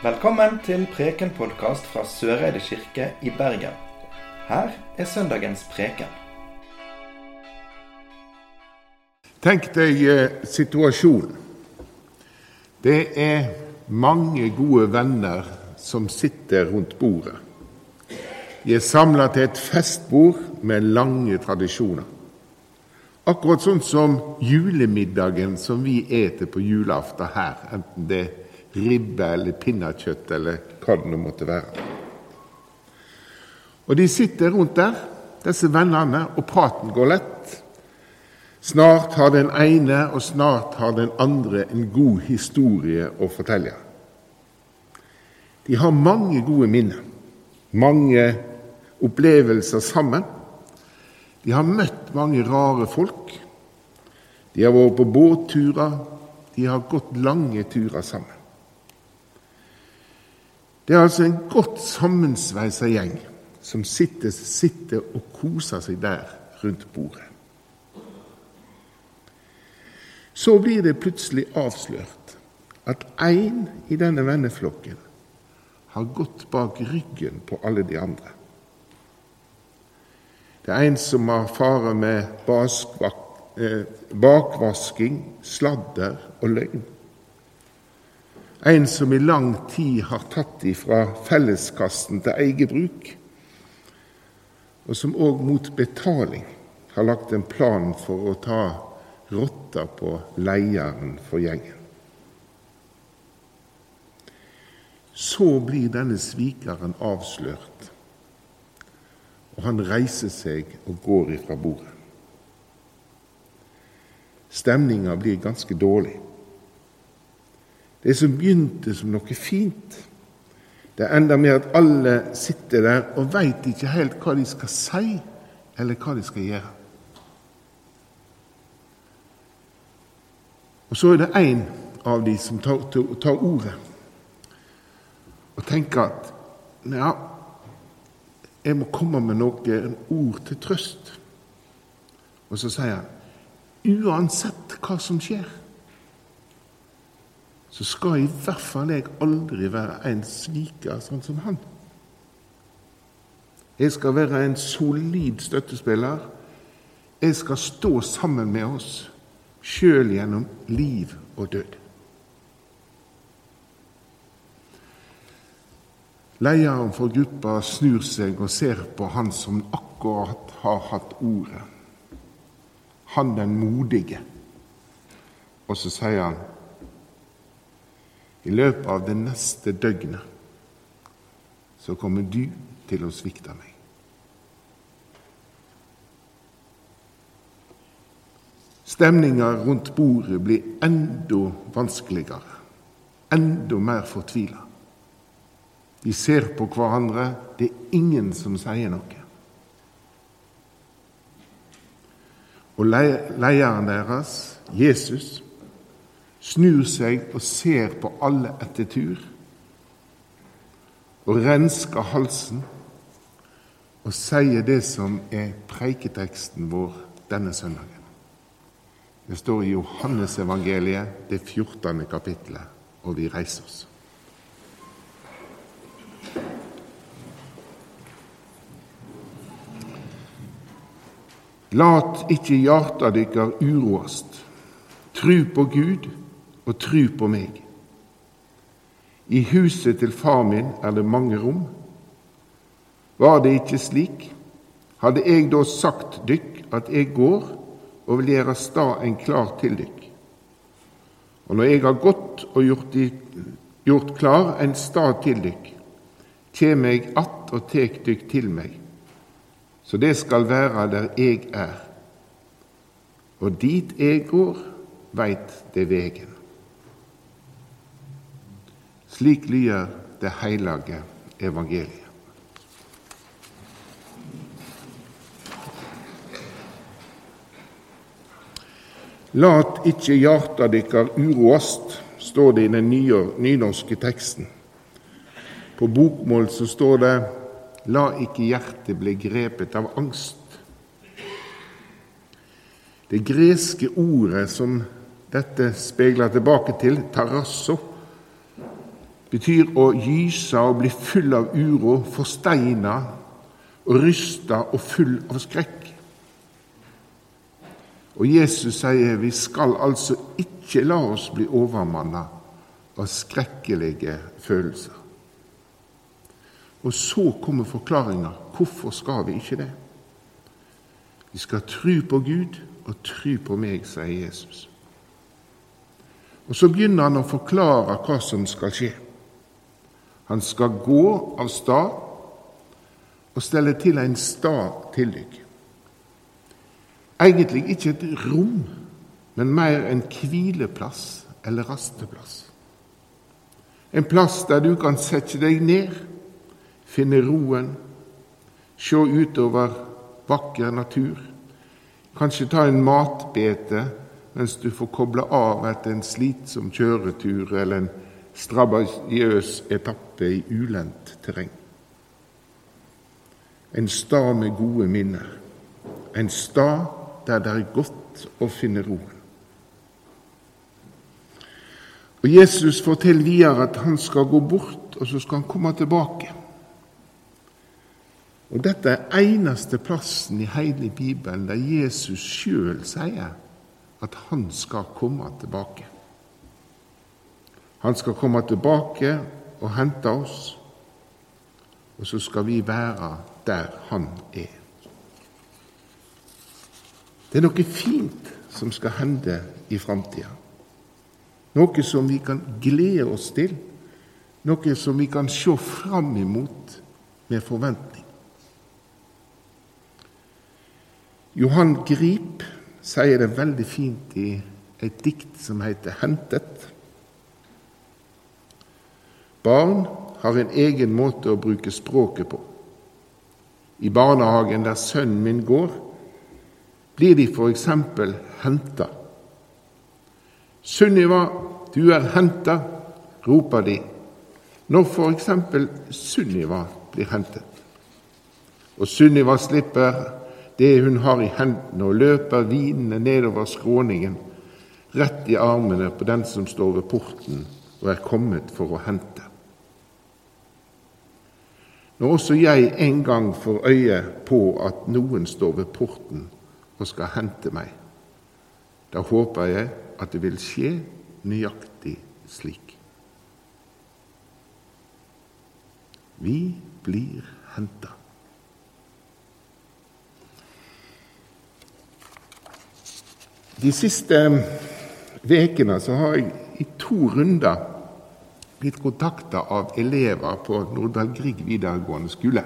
Velkommen til Preken-podkast fra Søreide kirke i Bergen. Her er søndagens preken. Tenk deg eh, situasjonen. Det er mange gode venner som sitter rundt bordet. De er samla til et festbord med lange tradisjoner. Akkurat sånn som julemiddagen som vi eter på julaften her, enten det er ribbe eller pinnekjøtt eller hva det nå måtte være. Og De sitter rundt der, disse vennene, og praten går lett. Snart har den ene og snart har den andre en god historie å fortelle. De har mange gode minner, mange opplevelser sammen. De har møtt mange rare folk. De har vært på båtturer, de har gått lange turer sammen. Det er altså en godt sammensveisa gjeng som sitter, sitter og koser seg der rundt bordet. Så blir det plutselig avslørt at én i denne venneflokken har gått bak ryggen på alle de andre. Det er en som har fare med eh, bakvasking, sladder og løgn. En som i lang tid har tatt ifra felleskassen til eget bruk, og som òg mot betaling har lagt en plan for å ta rotta på lederen for gjengen. Så blir denne svikeren avslørt, og han reiser seg og går ifra bordet. Stemninga blir ganske dårlig. Det som begynte som noe fint, det ender med at alle sitter der og veit ikke helt hva de skal si, eller hva de skal gjøre. Og så er det én av de som tar, tar, ordet og tenker at ja, jeg må komme med noen ord til trøst. Og så sier han uansett hva som skjer, så skal i hvert fall jeg aldri være en sviker sånn som han. Jeg skal være en solid støttespiller. Jeg skal stå sammen med oss, sjøl gjennom liv og død. Lederen for gruppa snur seg og ser på han som akkurat har hatt ordet. Han den modige. Og så sier han i løpet av det neste døgnet så kommer du til å svikte meg. Stemninga rundt bordet blir enda vanskeligere, enda mer fortvila. De ser på hverandre, det er ingen som sier noe. Og lederen deres, Jesus, snur seg og ser på alle etter tur, og rensker halsen og sier det som er preiketeksten vår denne søndagen. Det står i Johannesevangeliet, det 14. kapittelet, og vi reiser oss. Lat ikke hjarta dykkar uroast. Tru på Gud og tru på meg. I huset til far min er det mange rom. Var det ikke slik, hadde jeg da sagt dykk at jeg går og vil gjøre stad en klar til dykk. Og når jeg har gått og gjort, gjort klar en stad til dykk, kjem jeg att og tek dykk til meg, så det skal være der jeg er. Og dit jeg går, veit det vegen. Slik lyder det hellige evangeliet. Lat ikke hjarta dykkar uroast, står det i den nynorske teksten. På bokmål så står det La ikke hjertet bli grepet av angst. Det greske ordet som dette speiler tilbake til, tarasso, betyr å gyse og bli full av uro, forsteina og rysta og full av skrekk. Og Jesus sier vi skal altså ikke la oss bli overmanna av skrekkelige følelser. Og så kommer forklaringa. Hvorfor skal vi ikke det? Vi skal tru på Gud og tru på meg, sier Jesus. Og Så begynner han å forklare hva som skal skje. Han skal gå av stad og stelle til en stad til dykk. Egentlig ikke et rom, men mer en hvileplass eller rasteplass. En plass der du kan sette deg ned, finne roen, se utover vakker natur, kanskje ta en matbete mens du får koble av etter en slitsom kjøretur eller en strabasiøs etappe i ulendt terreng. En stad med gode minner. En stad der det er godt å finne roen. Og Jesus forteller videre at han skal gå bort, og så skal han komme tilbake. Og Dette er eneste plassen i hele Bibelen der Jesus sjøl sier at han skal komme tilbake. Han skal komme tilbake og hente oss, og så skal vi være der han er. Det er noe fint som skal hende i framtida. Noe som vi kan glede oss til, noe som vi kan se fram imot med forventning. Johan Grip sier det veldig fint i et dikt som heter 'Hentet'. Barn har en egen måte å bruke språket på. I barnehagen der sønnen min går, blir de f.eks. henta. Sunniva, du er henta, roper de når f.eks. Sunniva blir hentet. Og Sunniva slipper det hun har i hendene, og løper hvinende nedover skråningen, rett i armene på den som står ved porten og er kommet for å hente. Når også jeg en gang får øye på at noen står ved porten og skal hente meg. Da håper jeg at det vil skje nøyaktig slik. Vi blir henta. De siste ukene har jeg i to runder blitt kontakta av elever på Nordahl Grieg videregående skole.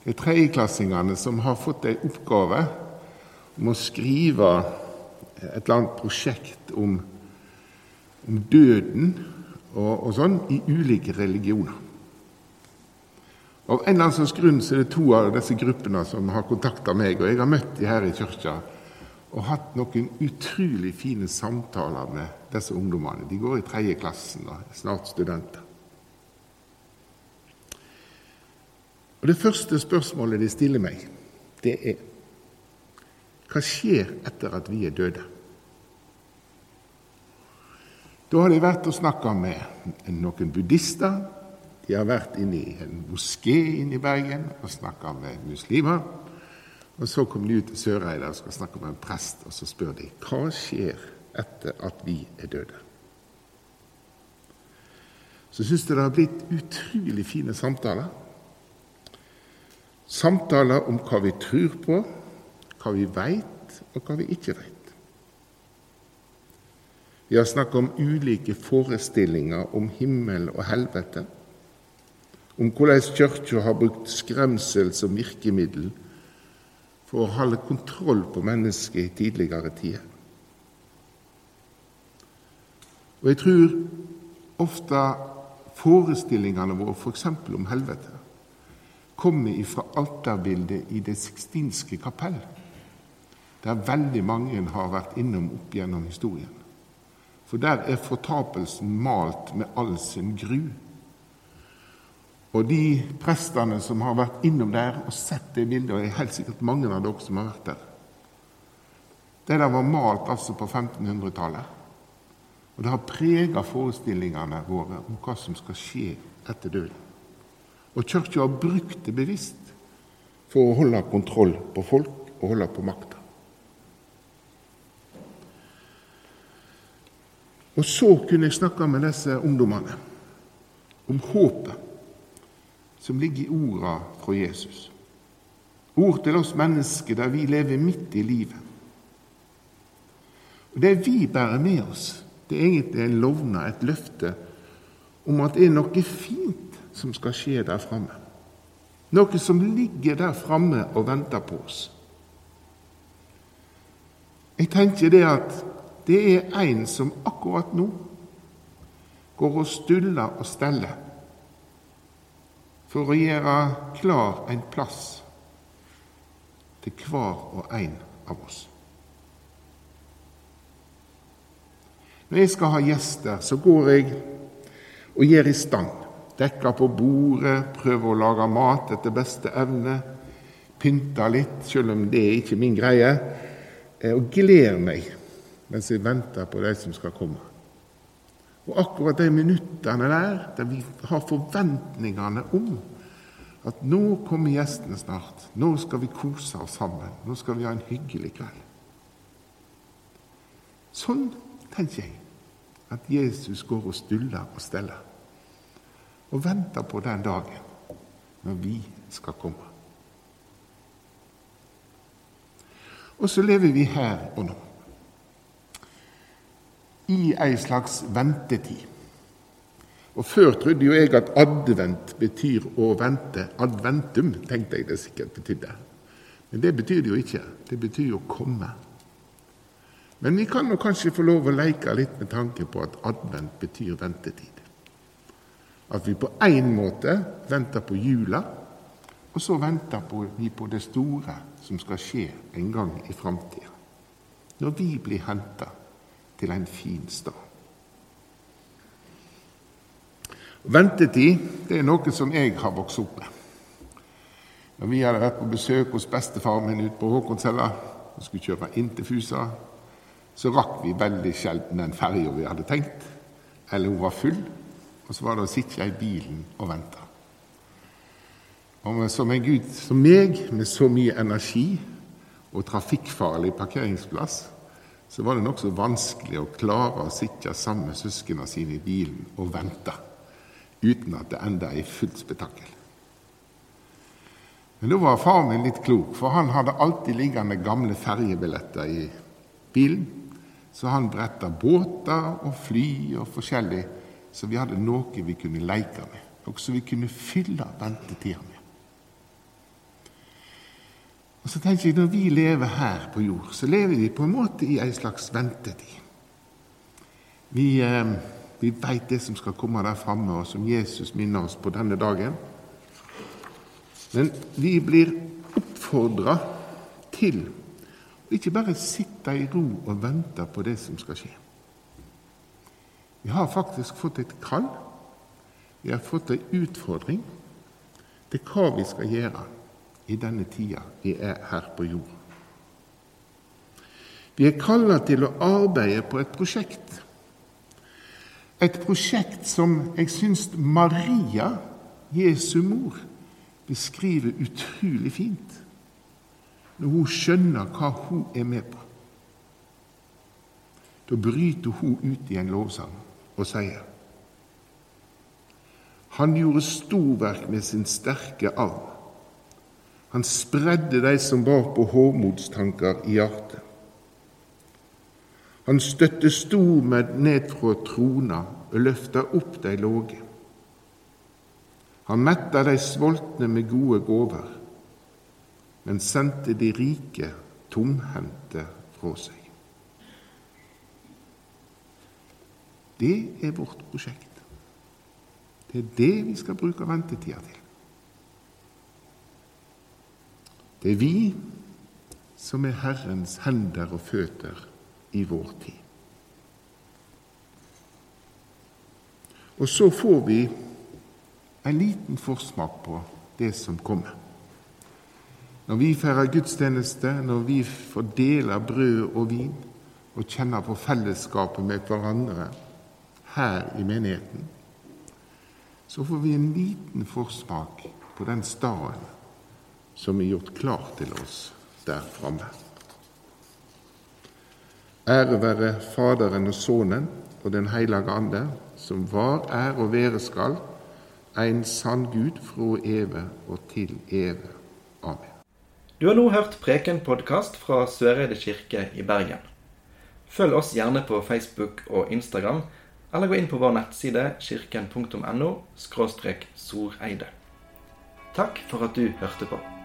Det er tredjeklassingene som har fått ei oppgave om å skrive et eller annet prosjekt om, om døden og, og, sånn i ulike religioner. Av en eller annen slags grunn så er det to av disse gruppene som har kontakta meg, og jeg har møtt de her i kirka og hatt noen utrolig fine samtaler med disse ungdommene. De går i tredje klassen og er snart studenter. Og Det første spørsmålet de stiller meg, det er hva skjer etter at vi er døde? Da har de vært og snakka med noen buddhister. De har vært inne i en moské inne i Bergen og snakka med muslimer. Og Så kom de ut til Søreide og skal snakke med en prest, og så spør de hva skjer etter at vi er døde. Så syns jeg det har blitt utrolig fine samtaler. Samtaler om hva vi tror på, hva vi veit, og hva vi ikke veit. Vi har snakket om ulike forestillinger om himmel og helvete, om hvordan Kirka har brukt skremsel som virkemiddel for å holde kontroll på mennesket i tidligere tider. Og Jeg tror ofte forestillingene våre f.eks. om helvete kommer fra alterbildet i Det sixtinske kapell der veldig mange har vært innom opp gjennom historien. For der er fortapelsen malt med all sin gru. Og de prestene som har vært innom der og sett det bildet, og det er helt sikkert mange av dere som har vært der Det der var malt altså på 1500-tallet. Og det har preget forestillingene våre om hva som skal skje etter døden. Og Kirka har brukt det bevisst for å holde kontroll på folk og holde på makta. Og så kunne jeg snakke med disse ungdommene om håpet som ligger i orda fra Jesus. Ord til oss mennesker der vi lever midt i livet. Og Det vi bærer med oss, det er egentlig en lovnad, et løfte, om at det er noe fint som skal skje der framme. Noe som ligger der framme og venter på oss. Jeg tenker det at det er en som akkurat nå går og stuller og steller for å gjøre klar en plass til hver og en av oss. Når jeg skal ha gjester, så går jeg og gjør i stand. Dekker på bordet, prøver å lage mat etter beste evne. Pynter litt, selv om det er ikke min greie. Eh, og gleder meg mens jeg venter på de som skal komme. Og akkurat de minuttene der, der vi har forventningene om at nå kommer gjestene snart, nå skal vi kose oss sammen, nå skal vi ha en hyggelig kveld. Sånn tenker jeg at Jesus går og stuller og steller og venter på den dagen når vi skal komme. Og så lever vi her og nå i ei slags ventetid. Og Før trodde jo jeg at advent betyr å vente. Adventum tenkte jeg det sikkert betydde. Men det betyr det jo ikke. Det betyr jo å komme. Men vi kan jo kanskje få lov å leke litt med tanke på at advent betyr ventetid. At vi på én måte venter på jula, og så venter vi på det store som skal skje en gang i framtida. Når vi blir henta til en fin stad. Ventetid det er noe som jeg har vokst opp med. Når vi hadde vært på besøk hos bestefaren min ute på Håkonshella og skulle kjøre inn til Fusa, så rakk vi veldig sjelden den ferja vi hadde tenkt. Eller hun var full, og så var det å sitte i bilen og vente. Og som en gud som meg, med så mye energi og trafikkfarlig parkeringsplass, så var det nokså vanskelig å klare å sitte sammen med søsknene sine i bilen og vente uten at det enda i fullt spetakkel. Men da var far min litt klok, for han hadde alltid liggende gamle ferjebilletter i bilen. Så han bretta båter og fly og forskjellig, så vi hadde noe vi kunne leke med. Noe som vi kunne fylle ventetida med. Og så tenker jeg, Når vi lever her på jord, så lever vi på en måte i ei slags ventetid. Vi, eh, vi veit det som skal komme der framme, og som Jesus minner oss på denne dagen. Men vi blir oppfordra til å ikke bare sitte i ro og vente på det som skal skje. Vi har faktisk fått et kall. Vi har fått ei utfordring til hva vi skal gjøre i denne tida vi er her på jord. Vi er kalla til å arbeide på et prosjekt. Et prosjekt som jeg syns Maria, Jesu mor, beskriver utrolig fint når hun skjønner hva hun er med på. Da bryter hun ut i en lovsang og sier Han gjorde storverk med sin sterke arm. Han spredde de som var på hovmodstanker i hjertet. Han støtte stormenn ned fra trona og løfta opp de låge. Han metta de sultne med gode gåver, men sendte de rike tomhendte fra seg. Det er vårt prosjekt. Det er det vi skal bruke ventetida til. Det er vi som er Herrens hender og føtter i vår tid. Og så får vi en liten forsmak på det som kommer. Når vi feirer gudstjeneste, når vi fordeler brød og vin og kjenner på fellesskapet med hverandre, her i menigheten, så får vi en liten forsmak på den staden som er gjort klar til oss der framme. Ære være Faderen og Sønnen og Den hellige ande, som var, er og være skal, en sann Gud fra evig og til evig. Amen. Du har nå hørt Preken-podkast fra Søreide kirke i Bergen. Følg oss gjerne på Facebook og Instagram, eller gå inn på vår nettside kirken.no soreide. Takk for at du hørte på.